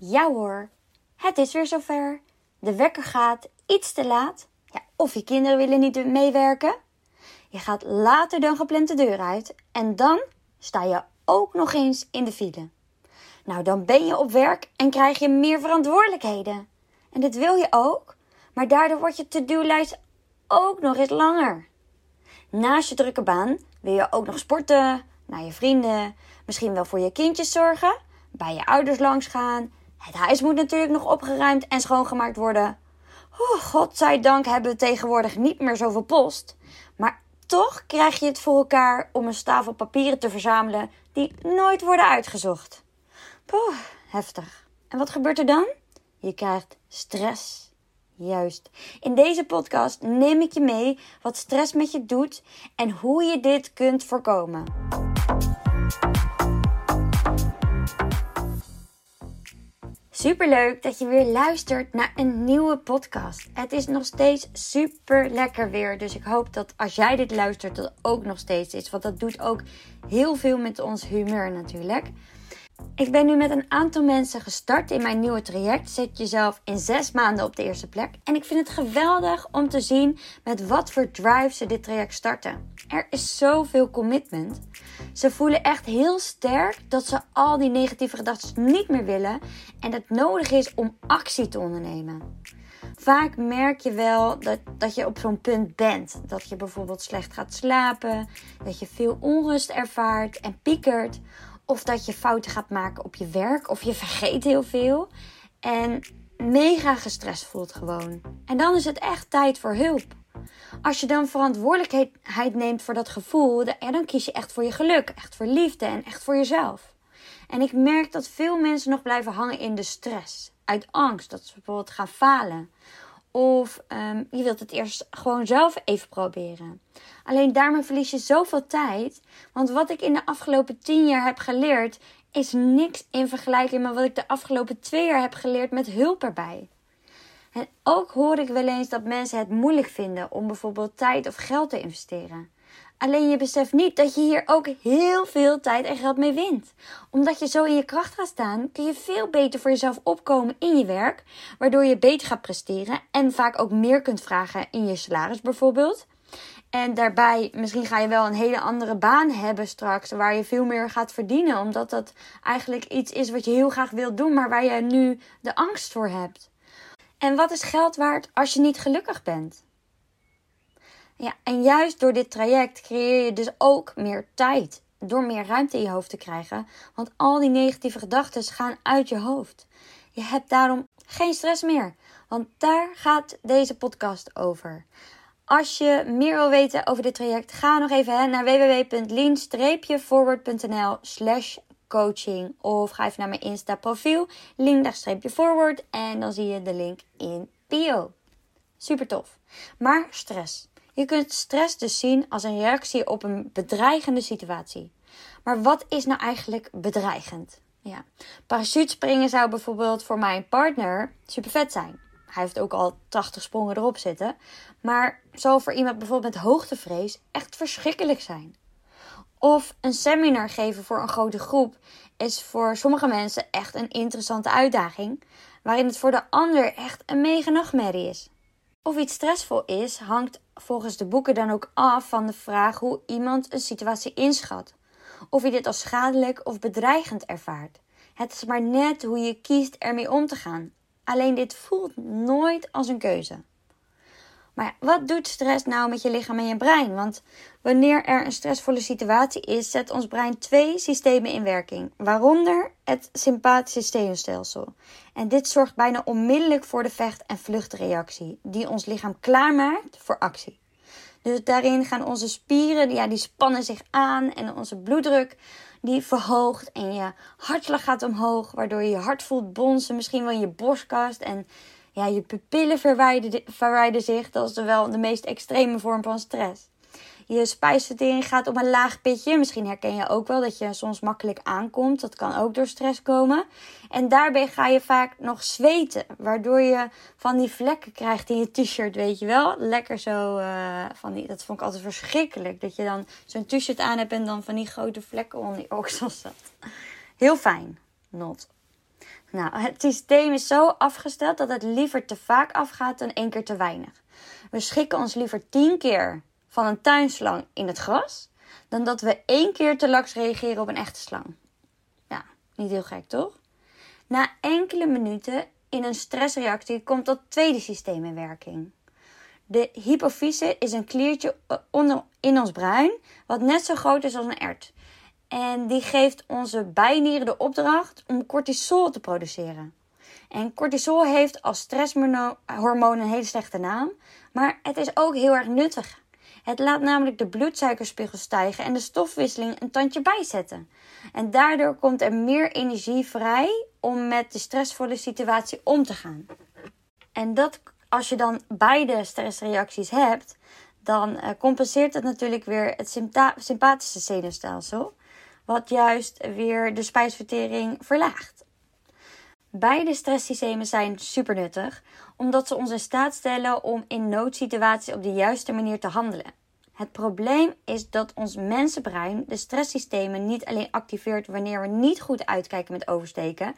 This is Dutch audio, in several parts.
Ja hoor, het is weer zover. De wekker gaat iets te laat. Ja, of je kinderen willen niet meewerken. Je gaat later dan gepland de deur uit. En dan sta je ook nog eens in de file. Nou, dan ben je op werk en krijg je meer verantwoordelijkheden. En dit wil je ook, maar daardoor wordt je to-do-lijst ook nog eens langer. Naast je drukke baan wil je ook nog sporten, naar je vrienden, misschien wel voor je kindjes zorgen, bij je ouders langs gaan. Het huis moet natuurlijk nog opgeruimd en schoongemaakt worden. Oh, godzijdank hebben we tegenwoordig niet meer zoveel post. Maar toch krijg je het voor elkaar om een stapel papieren te verzamelen die nooit worden uitgezocht. Poeh, heftig. En wat gebeurt er dan? Je krijgt stress. Juist. In deze podcast neem ik je mee wat stress met je doet en hoe je dit kunt voorkomen. Superleuk dat je weer luistert naar een nieuwe podcast. Het is nog steeds super lekker weer. Dus ik hoop dat als jij dit luistert, dat ook nog steeds is. Want dat doet ook heel veel met ons humeur natuurlijk. Ik ben nu met een aantal mensen gestart in mijn nieuwe traject. Zet jezelf in zes maanden op de eerste plek. En ik vind het geweldig om te zien met wat voor drive ze dit traject starten. Er is zoveel commitment. Ze voelen echt heel sterk dat ze al die negatieve gedachten niet meer willen. En het nodig is om actie te ondernemen. Vaak merk je wel dat, dat je op zo'n punt bent. Dat je bijvoorbeeld slecht gaat slapen. Dat je veel onrust ervaart en piekert of dat je fouten gaat maken op je werk. Of je vergeet heel veel. En mega gestrest voelt gewoon. En dan is het echt tijd voor hulp. Als je dan verantwoordelijkheid neemt voor dat gevoel, dan kies je echt voor je geluk, echt voor liefde en echt voor jezelf. En ik merk dat veel mensen nog blijven hangen in de stress. Uit angst dat ze bijvoorbeeld gaan falen. Of um, je wilt het eerst gewoon zelf even proberen. Alleen daarmee verlies je zoveel tijd. Want wat ik in de afgelopen tien jaar heb geleerd, is niks in vergelijking met wat ik de afgelopen twee jaar heb geleerd met hulp erbij. En ook hoor ik wel eens dat mensen het moeilijk vinden om bijvoorbeeld tijd of geld te investeren. Alleen je beseft niet dat je hier ook heel veel tijd en geld mee wint. Omdat je zo in je kracht gaat staan, kun je veel beter voor jezelf opkomen in je werk, waardoor je beter gaat presteren en vaak ook meer kunt vragen in je salaris bijvoorbeeld. En daarbij, misschien ga je wel een hele andere baan hebben straks, waar je veel meer gaat verdienen, omdat dat eigenlijk iets is wat je heel graag wilt doen, maar waar je nu de angst voor hebt. En wat is geld waard als je niet gelukkig bent? Ja, en juist door dit traject creëer je dus ook meer tijd. Door meer ruimte in je hoofd te krijgen. Want al die negatieve gedachten gaan uit je hoofd. Je hebt daarom geen stress meer. Want daar gaat deze podcast over. Als je meer wil weten over dit traject, ga nog even naar www.lean-forward.nl slash coaching. Of ga even naar mijn Insta profiel, lean-forward. En dan zie je de link in bio. Super tof. Maar stress. Je kunt stress dus zien als een reactie op een bedreigende situatie. Maar wat is nou eigenlijk bedreigend? Ja, parachutespringen zou bijvoorbeeld voor mijn partner super vet zijn. Hij heeft ook al 80 sprongen erop zitten. Maar zal voor iemand bijvoorbeeld met hoogtevrees echt verschrikkelijk zijn. Of een seminar geven voor een grote groep is voor sommige mensen echt een interessante uitdaging, waarin het voor de ander echt een mega nachtmerrie is. Of iets stressvol is, hangt volgens de boeken dan ook af van de vraag hoe iemand een situatie inschat. Of je dit als schadelijk of bedreigend ervaart. Het is maar net hoe je kiest ermee om te gaan. Alleen dit voelt nooit als een keuze. Maar wat doet stress nou met je lichaam en je brein? Want wanneer er een stressvolle situatie is, zet ons brein twee systemen in werking, waaronder het sympathische zenuwstelsel. En dit zorgt bijna onmiddellijk voor de vecht- en vluchtreactie, die ons lichaam klaarmaakt voor actie. Dus daarin gaan onze spieren, ja, die spannen zich aan en onze bloeddruk die verhoogt en je hartslag gaat omhoog, waardoor je je hart voelt bonzen, misschien wel in je borstkast en ja, je pupillen verwijden, zich. Dat is wel de meest extreme vorm van stress. Je spijsvertering gaat op een laag pitje. Misschien herken je ook wel dat je soms makkelijk aankomt. Dat kan ook door stress komen. En daarbij ga je vaak nog zweten. Waardoor je van die vlekken krijgt in je t-shirt, weet je wel. Lekker zo. Uh, van die, dat vond ik altijd verschrikkelijk. Dat je dan zo'n t-shirt aan hebt en dan van die grote vlekken onder je oksels zat. Heel fijn. Not. Nou, het systeem is zo afgesteld dat het liever te vaak afgaat dan één keer te weinig. We schikken ons liever tien keer van een tuinslang in het gras dan dat we één keer te laks reageren op een echte slang. Ja, niet heel gek toch? Na enkele minuten in een stressreactie komt dat tweede systeem in werking. De hypofyse is een kliertje onder, in ons brein, wat net zo groot is als een ert. En die geeft onze bijnieren de opdracht om cortisol te produceren. En cortisol heeft als stresshormoon een hele slechte naam, maar het is ook heel erg nuttig. Het laat namelijk de bloedsuikerspiegel stijgen en de stofwisseling een tandje bijzetten. En daardoor komt er meer energie vrij om met de stressvolle situatie om te gaan. En dat, als je dan beide stressreacties hebt, dan uh, compenseert het natuurlijk weer het sympathische zenuwstelsel, wat juist weer de spijsvertering verlaagt. Beide stresssystemen zijn super nuttig, omdat ze ons in staat stellen om in noodsituaties op de juiste manier te handelen. Het probleem is dat ons mensenbrein de stresssystemen niet alleen activeert wanneer we niet goed uitkijken met oversteken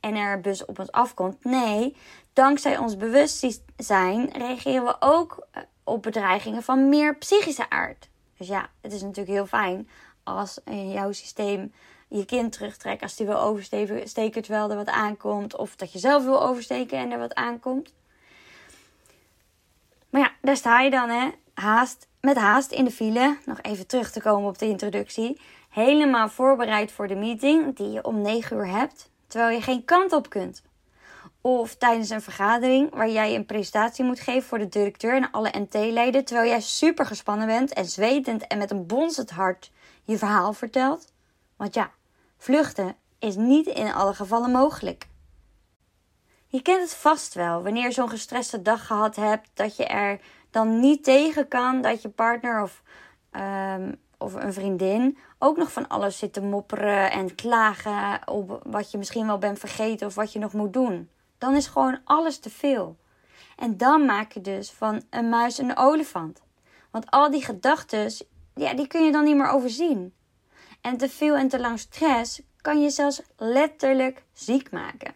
en er bus op ons afkomt. Nee, dankzij ons bewustzijn reageren we ook eh, op bedreigingen van meer psychische aard. Dus ja, het is natuurlijk heel fijn als in jouw systeem je kind terugtrekt als die wil oversteken terwijl er wat aankomt. Of dat je zelf wil oversteken en er wat aankomt. Maar ja, daar sta je dan, hè. Haast, met haast in de file. Nog even terug te komen op de introductie. Helemaal voorbereid voor de meeting die je om 9 uur hebt. Terwijl je geen kant op kunt. Of tijdens een vergadering waar jij een presentatie moet geven voor de directeur en alle NT-leden. Terwijl jij super gespannen bent en zwetend en met een bonzend hart je verhaal vertelt. Want ja, vluchten is niet in alle gevallen mogelijk. Je kent het vast wel wanneer je zo'n gestreste dag gehad hebt, dat je er dan niet tegen kan dat je partner of, um, of een vriendin ook nog van alles zit te mopperen en klagen op wat je misschien wel bent vergeten of wat je nog moet doen. Dan is gewoon alles te veel. En dan maak je dus van een muis een olifant. Want al die gedachten, ja, die kun je dan niet meer overzien. En te veel en te lang stress kan je zelfs letterlijk ziek maken.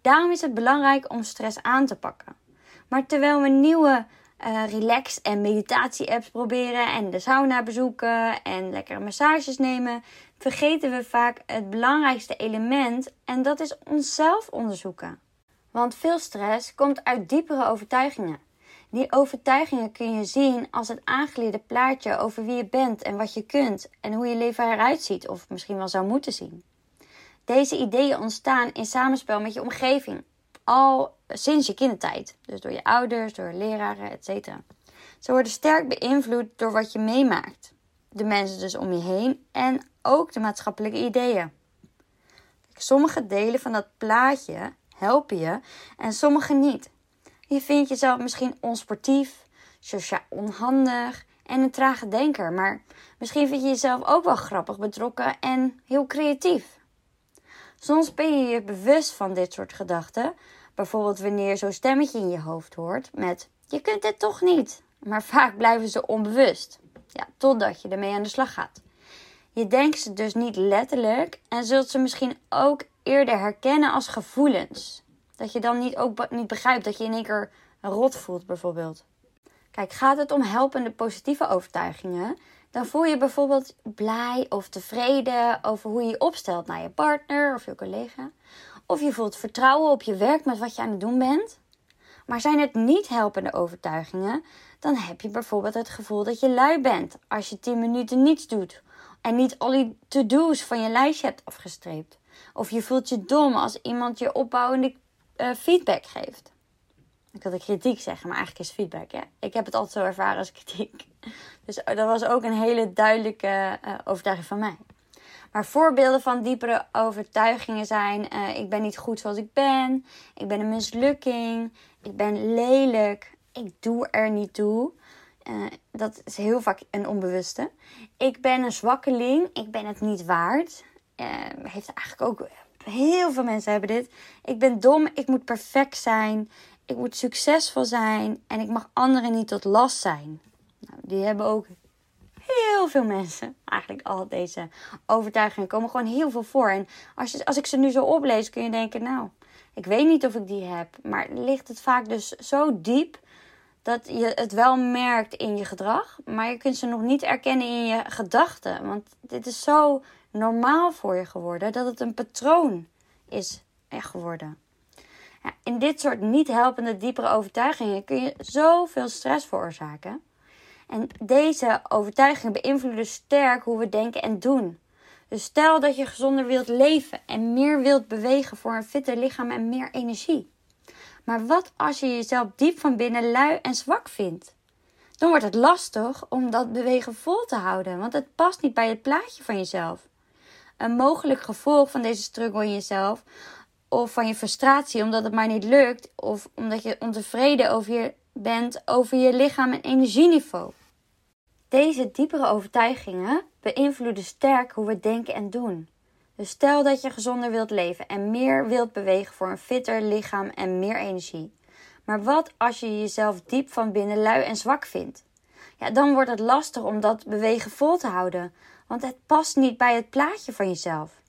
Daarom is het belangrijk om stress aan te pakken. Maar terwijl we nieuwe uh, relax- en meditatie-apps proberen en de sauna bezoeken en lekkere massages nemen, vergeten we vaak het belangrijkste element en dat is onszelf onderzoeken. Want veel stress komt uit diepere overtuigingen. Die overtuigingen kun je zien als het aangeleerde plaatje over wie je bent en wat je kunt en hoe je leven eruit ziet of misschien wel zou moeten zien. Deze ideeën ontstaan in samenspel met je omgeving, al sinds je kindertijd. Dus door je ouders, door leraren, etc. Ze worden sterk beïnvloed door wat je meemaakt. De mensen dus om je heen en ook de maatschappelijke ideeën. Sommige delen van dat plaatje helpen je en sommige niet. Je vindt jezelf misschien onsportief, sociaal onhandig en een trage denker, maar misschien vind je jezelf ook wel grappig, betrokken en heel creatief. Soms ben je je bewust van dit soort gedachten, bijvoorbeeld wanneer zo'n stemmetje in je hoofd hoort met je kunt dit toch niet, maar vaak blijven ze onbewust, ja, totdat je ermee aan de slag gaat. Je denkt ze dus niet letterlijk en zult ze misschien ook eerder herkennen als gevoelens. Dat je dan niet ook niet begrijpt dat je in één keer rot voelt, bijvoorbeeld. Kijk, gaat het om helpende positieve overtuigingen, dan voel je bijvoorbeeld blij of tevreden over hoe je je opstelt naar je partner of je collega. Of je voelt vertrouwen op je werk met wat je aan het doen bent. Maar zijn het niet helpende overtuigingen, dan heb je bijvoorbeeld het gevoel dat je lui bent als je 10 minuten niets doet en niet al die to-do's van je lijstje hebt afgestreept. Of je voelt je dom als iemand je opbouwende uh, feedback geeft. Ik wilde kritiek zeggen, maar eigenlijk is feedback. Ik heb het altijd zo ervaren als kritiek. Dus dat was ook een hele duidelijke uh, overtuiging van mij. Maar voorbeelden van diepere overtuigingen zijn: uh, ik ben niet goed zoals ik ben, ik ben een mislukking, ik ben lelijk, ik doe er niet toe. Dat is heel vaak een onbewuste. Ik ben een zwakkeling, ik ben het niet waard. Uh, heeft eigenlijk ook heel veel mensen hebben dit. Ik ben dom, ik moet perfect zijn, ik moet succesvol zijn en ik mag anderen niet tot last zijn. Nou, die hebben ook heel veel mensen. Eigenlijk al deze overtuigingen komen gewoon heel veel voor. En als, je, als ik ze nu zo oplees, kun je denken, nou, Ik weet niet of ik die heb, maar ligt het vaak dus zo diep dat je het wel merkt in je gedrag, maar je kunt ze nog niet erkennen in je gedachten. Want dit is zo normaal voor je geworden dat het een patroon is geworden. Ja, in dit soort niet helpende diepere overtuigingen kun je zoveel stress veroorzaken. En deze overtuigingen beïnvloeden sterk hoe we denken en doen. Dus stel dat je gezonder wilt leven en meer wilt bewegen voor een fitter lichaam en meer energie. Maar wat als je jezelf diep van binnen lui en zwak vindt? Dan wordt het lastig om dat bewegen vol te houden, want het past niet bij het plaatje van jezelf. Een mogelijk gevolg van deze struggle in jezelf of van je frustratie omdat het maar niet lukt of omdat je ontevreden over je bent over je lichaam en energieniveau. Deze diepere overtuigingen beïnvloeden sterk hoe we denken en doen. Dus stel dat je gezonder wilt leven en meer wilt bewegen voor een fitter lichaam en meer energie. Maar wat als je jezelf diep van binnen lui en zwak vindt? Ja, dan wordt het lastig om dat bewegen vol te houden, want het past niet bij het plaatje van jezelf.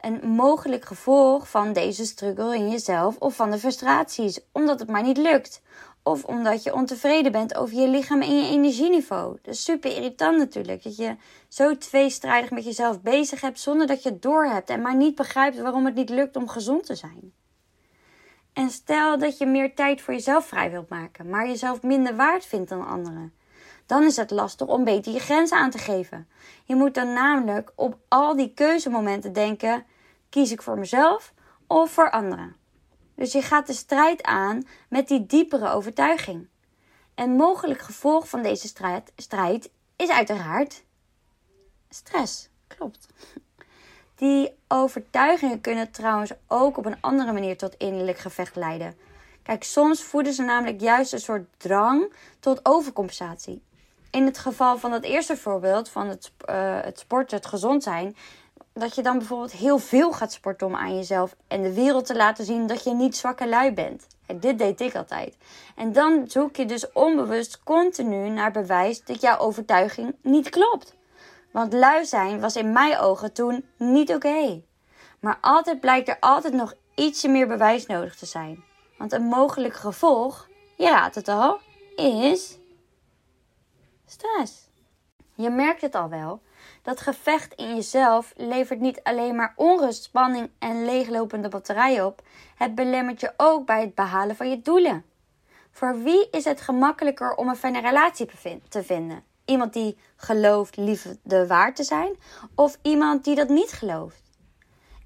Een mogelijk gevolg van deze struggle in jezelf of van de frustraties, omdat het maar niet lukt. Of omdat je ontevreden bent over je lichaam en je energieniveau. Dat is super irritant natuurlijk. Dat je zo tweestrijdig met jezelf bezig hebt zonder dat je het doorhebt en maar niet begrijpt waarom het niet lukt om gezond te zijn. En stel dat je meer tijd voor jezelf vrij wilt maken, maar jezelf minder waard vindt dan anderen. Dan is het lastig om beter je grenzen aan te geven. Je moet dan namelijk op al die keuzemomenten denken: kies ik voor mezelf of voor anderen? Dus je gaat de strijd aan met die diepere overtuiging. En mogelijk gevolg van deze strijd, strijd is uiteraard stress. Klopt. Die overtuigingen kunnen trouwens ook op een andere manier tot innerlijk gevecht leiden. Kijk, soms voeden ze namelijk juist een soort drang tot overcompensatie. In het geval van dat eerste voorbeeld van het, uh, het sporten, het gezond zijn, dat je dan bijvoorbeeld heel veel gaat sporten om aan jezelf en de wereld te laten zien dat je niet zwakke lui bent. dit deed ik altijd. En dan zoek je dus onbewust continu naar bewijs dat jouw overtuiging niet klopt. Want lui zijn was in mijn ogen toen niet oké. Maar altijd blijkt er altijd nog ietsje meer bewijs nodig te zijn. Want een mogelijk gevolg, je raadt het al, is stress. Je merkt het al wel. Dat gevecht in jezelf levert niet alleen maar onrust, spanning en leeglopende batterij op. Het belemmert je ook bij het behalen van je doelen. Voor wie is het gemakkelijker om een fijne relatie te vinden? Iemand die gelooft liefde waard te zijn of iemand die dat niet gelooft?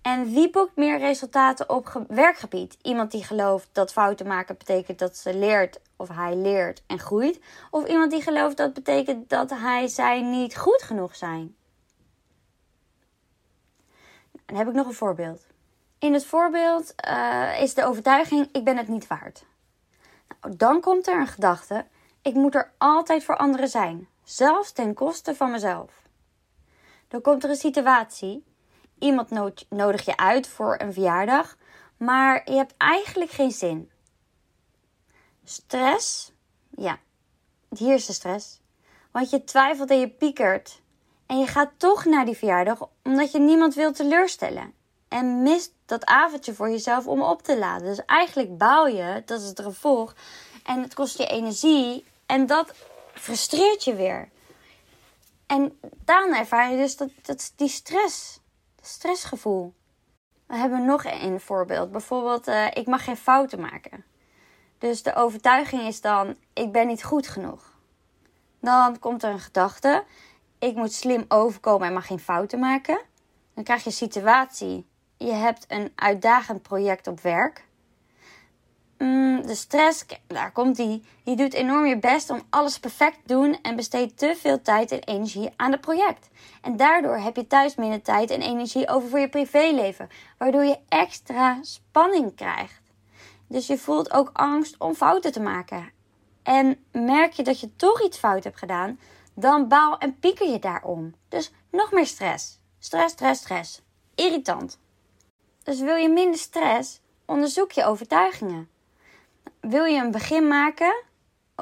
En wie boekt meer resultaten op werkgebied? Iemand die gelooft dat fouten maken betekent dat ze leert of hij leert en groeit? Of iemand die gelooft dat betekent dat hij zij niet goed genoeg zijn? Dan heb ik nog een voorbeeld. In het voorbeeld uh, is de overtuiging: ik ben het niet waard. Nou, dan komt er een gedachte: ik moet er altijd voor anderen zijn, zelfs ten koste van mezelf. Dan komt er een situatie: iemand nodigt je uit voor een verjaardag, maar je hebt eigenlijk geen zin. Stress? Ja, hier is de stress. Want je twijfelt en je piekert. En je gaat toch naar die verjaardag omdat je niemand wil teleurstellen. En mist dat avondje voor jezelf om op te laden. Dus eigenlijk baal je, dat is het gevolg. En het kost je energie. En dat frustreert je weer. En dan ervaar je dus dat, dat die stress, dat stressgevoel. We hebben nog een voorbeeld. Bijvoorbeeld, uh, ik mag geen fouten maken. Dus de overtuiging is dan, ik ben niet goed genoeg. Dan komt er een gedachte, ik moet slim overkomen en mag geen fouten maken. Dan krijg je een situatie. Je hebt een uitdagend project op werk. Mm, de stress, daar komt die. Je doet enorm je best om alles perfect te doen en besteedt te veel tijd en energie aan het project. En daardoor heb je thuis minder tijd en energie over voor je privéleven, waardoor je extra spanning krijgt. Dus je voelt ook angst om fouten te maken. En merk je dat je toch iets fout hebt gedaan, dan baal en pieker je daarom. Dus nog meer stress. Stress, stress, stress. Irritant. Dus wil je minder stress, onderzoek je overtuigingen. Wil je een begin maken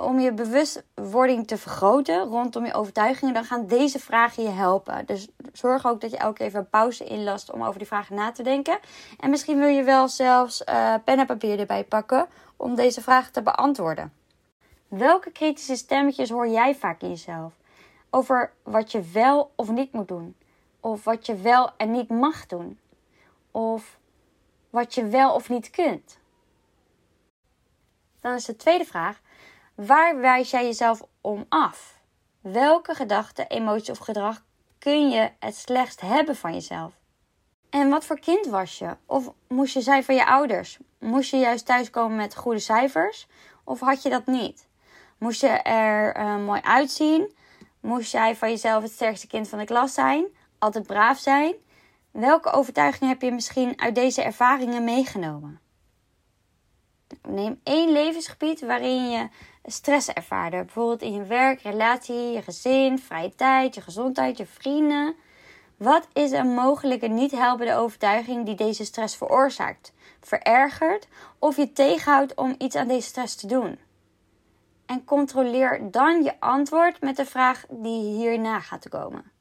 om je bewustwording te vergroten rondom je overtuigingen, dan gaan deze vragen je helpen. Dus zorg ook dat je elke keer even een pauze inlast om over die vragen na te denken. En misschien wil je wel zelfs uh, pen en papier erbij pakken om deze vragen te beantwoorden. Welke kritische stemmetjes hoor jij vaak in jezelf? Over wat je wel of niet moet doen. Of wat je wel en niet mag doen. Of wat je wel of niet kunt. Dan is de tweede vraag: waar wijs jij jezelf om af? Welke gedachten, emotie of gedrag kun je het slechtst hebben van jezelf? En wat voor kind was je? Of moest je zijn van je ouders? Moest je juist thuiskomen met goede cijfers? Of had je dat niet? Moest je er uh, mooi uitzien? Moest jij van jezelf het sterkste kind van de klas zijn? Altijd braaf zijn? Welke overtuiging heb je misschien uit deze ervaringen meegenomen? Neem één levensgebied waarin je stress ervaarde. Bijvoorbeeld in je werk, relatie, je gezin, vrije tijd, je gezondheid, je vrienden. Wat is een mogelijke niet helpende overtuiging die deze stress veroorzaakt, verergert of je tegenhoudt om iets aan deze stress te doen? En controleer dan je antwoord met de vraag die hierna gaat komen.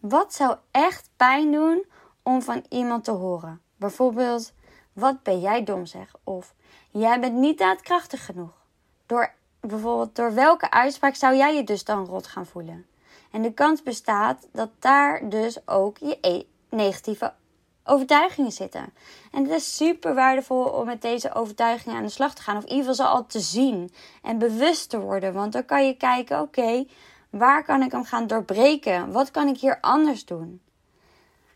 Wat zou echt pijn doen om van iemand te horen? Bijvoorbeeld, wat ben jij dom zeg? Of jij bent niet daadkrachtig genoeg. Door bijvoorbeeld, door welke uitspraak zou jij je dus dan rot gaan voelen? En de kans bestaat dat daar dus ook je e- negatieve overtuigingen zitten. En het is super waardevol om met deze overtuigingen aan de slag te gaan. Of in ieder geval ze al te zien en bewust te worden. Want dan kan je kijken, oké, waar kan ik hem gaan doorbreken? Wat kan ik hier anders doen?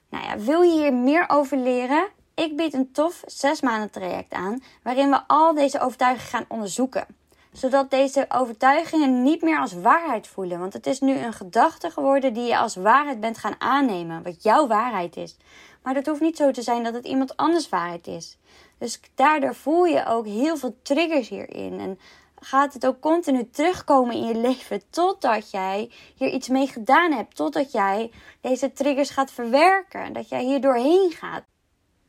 Nou ja, wil je hier meer over leren? Ik bied een tof 6 maanden traject aan waarin we al deze overtuigingen gaan onderzoeken. Zodat deze overtuigingen niet meer als waarheid voelen. Want het is nu een gedachte geworden die je als waarheid bent gaan aannemen. Wat jouw waarheid is. Maar dat hoeft niet zo te zijn dat het iemand anders waarheid is. Dus daardoor voel je ook heel veel triggers hierin. En gaat het ook continu terugkomen in je leven totdat jij hier iets mee gedaan hebt. Totdat jij deze triggers gaat verwerken. Dat jij hier doorheen gaat.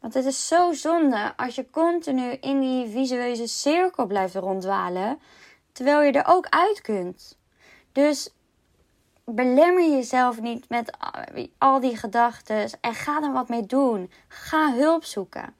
Want het is zo zonde als je continu in die visueuze cirkel blijft ronddwalen, terwijl je er ook uit kunt. Dus belemmer jezelf niet met al die gedachten en ga er wat mee doen. Ga hulp zoeken.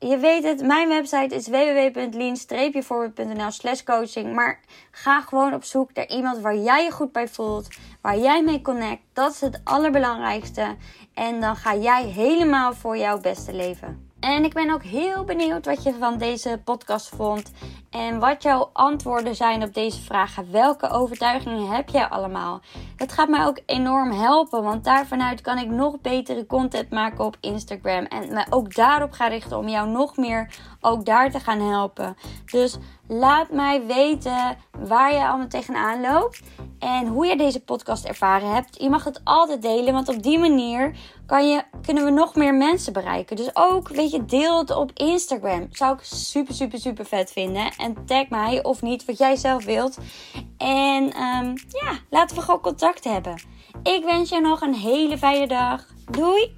Je weet het, mijn website is www.lean-forward.nl slash coaching. Maar ga gewoon op zoek naar iemand waar jij je goed bij voelt. Waar jij mee connect. Dat is het allerbelangrijkste. En dan ga jij helemaal voor jouw beste leven. En ik ben ook heel benieuwd wat je van deze podcast vond. En wat jouw antwoorden zijn op deze vragen. Welke overtuigingen heb jij allemaal? Dat gaat mij ook enorm helpen. Want daarvanuit kan ik nog betere content maken op Instagram. En me ook daarop gaan richten om jou nog meer ook daar te gaan helpen. Dus laat mij weten waar je allemaal tegenaan loopt. En hoe je deze podcast ervaren hebt. Je mag het altijd delen. Want op die manier kan je, kunnen we nog meer mensen bereiken. Dus ook, weet je, deel het op Instagram. Zou ik super, super, super vet vinden. En tag mij of niet, wat jij zelf wilt. En um, ja, laten we gewoon contact hebben. Ik wens je nog een hele fijne dag. Doei!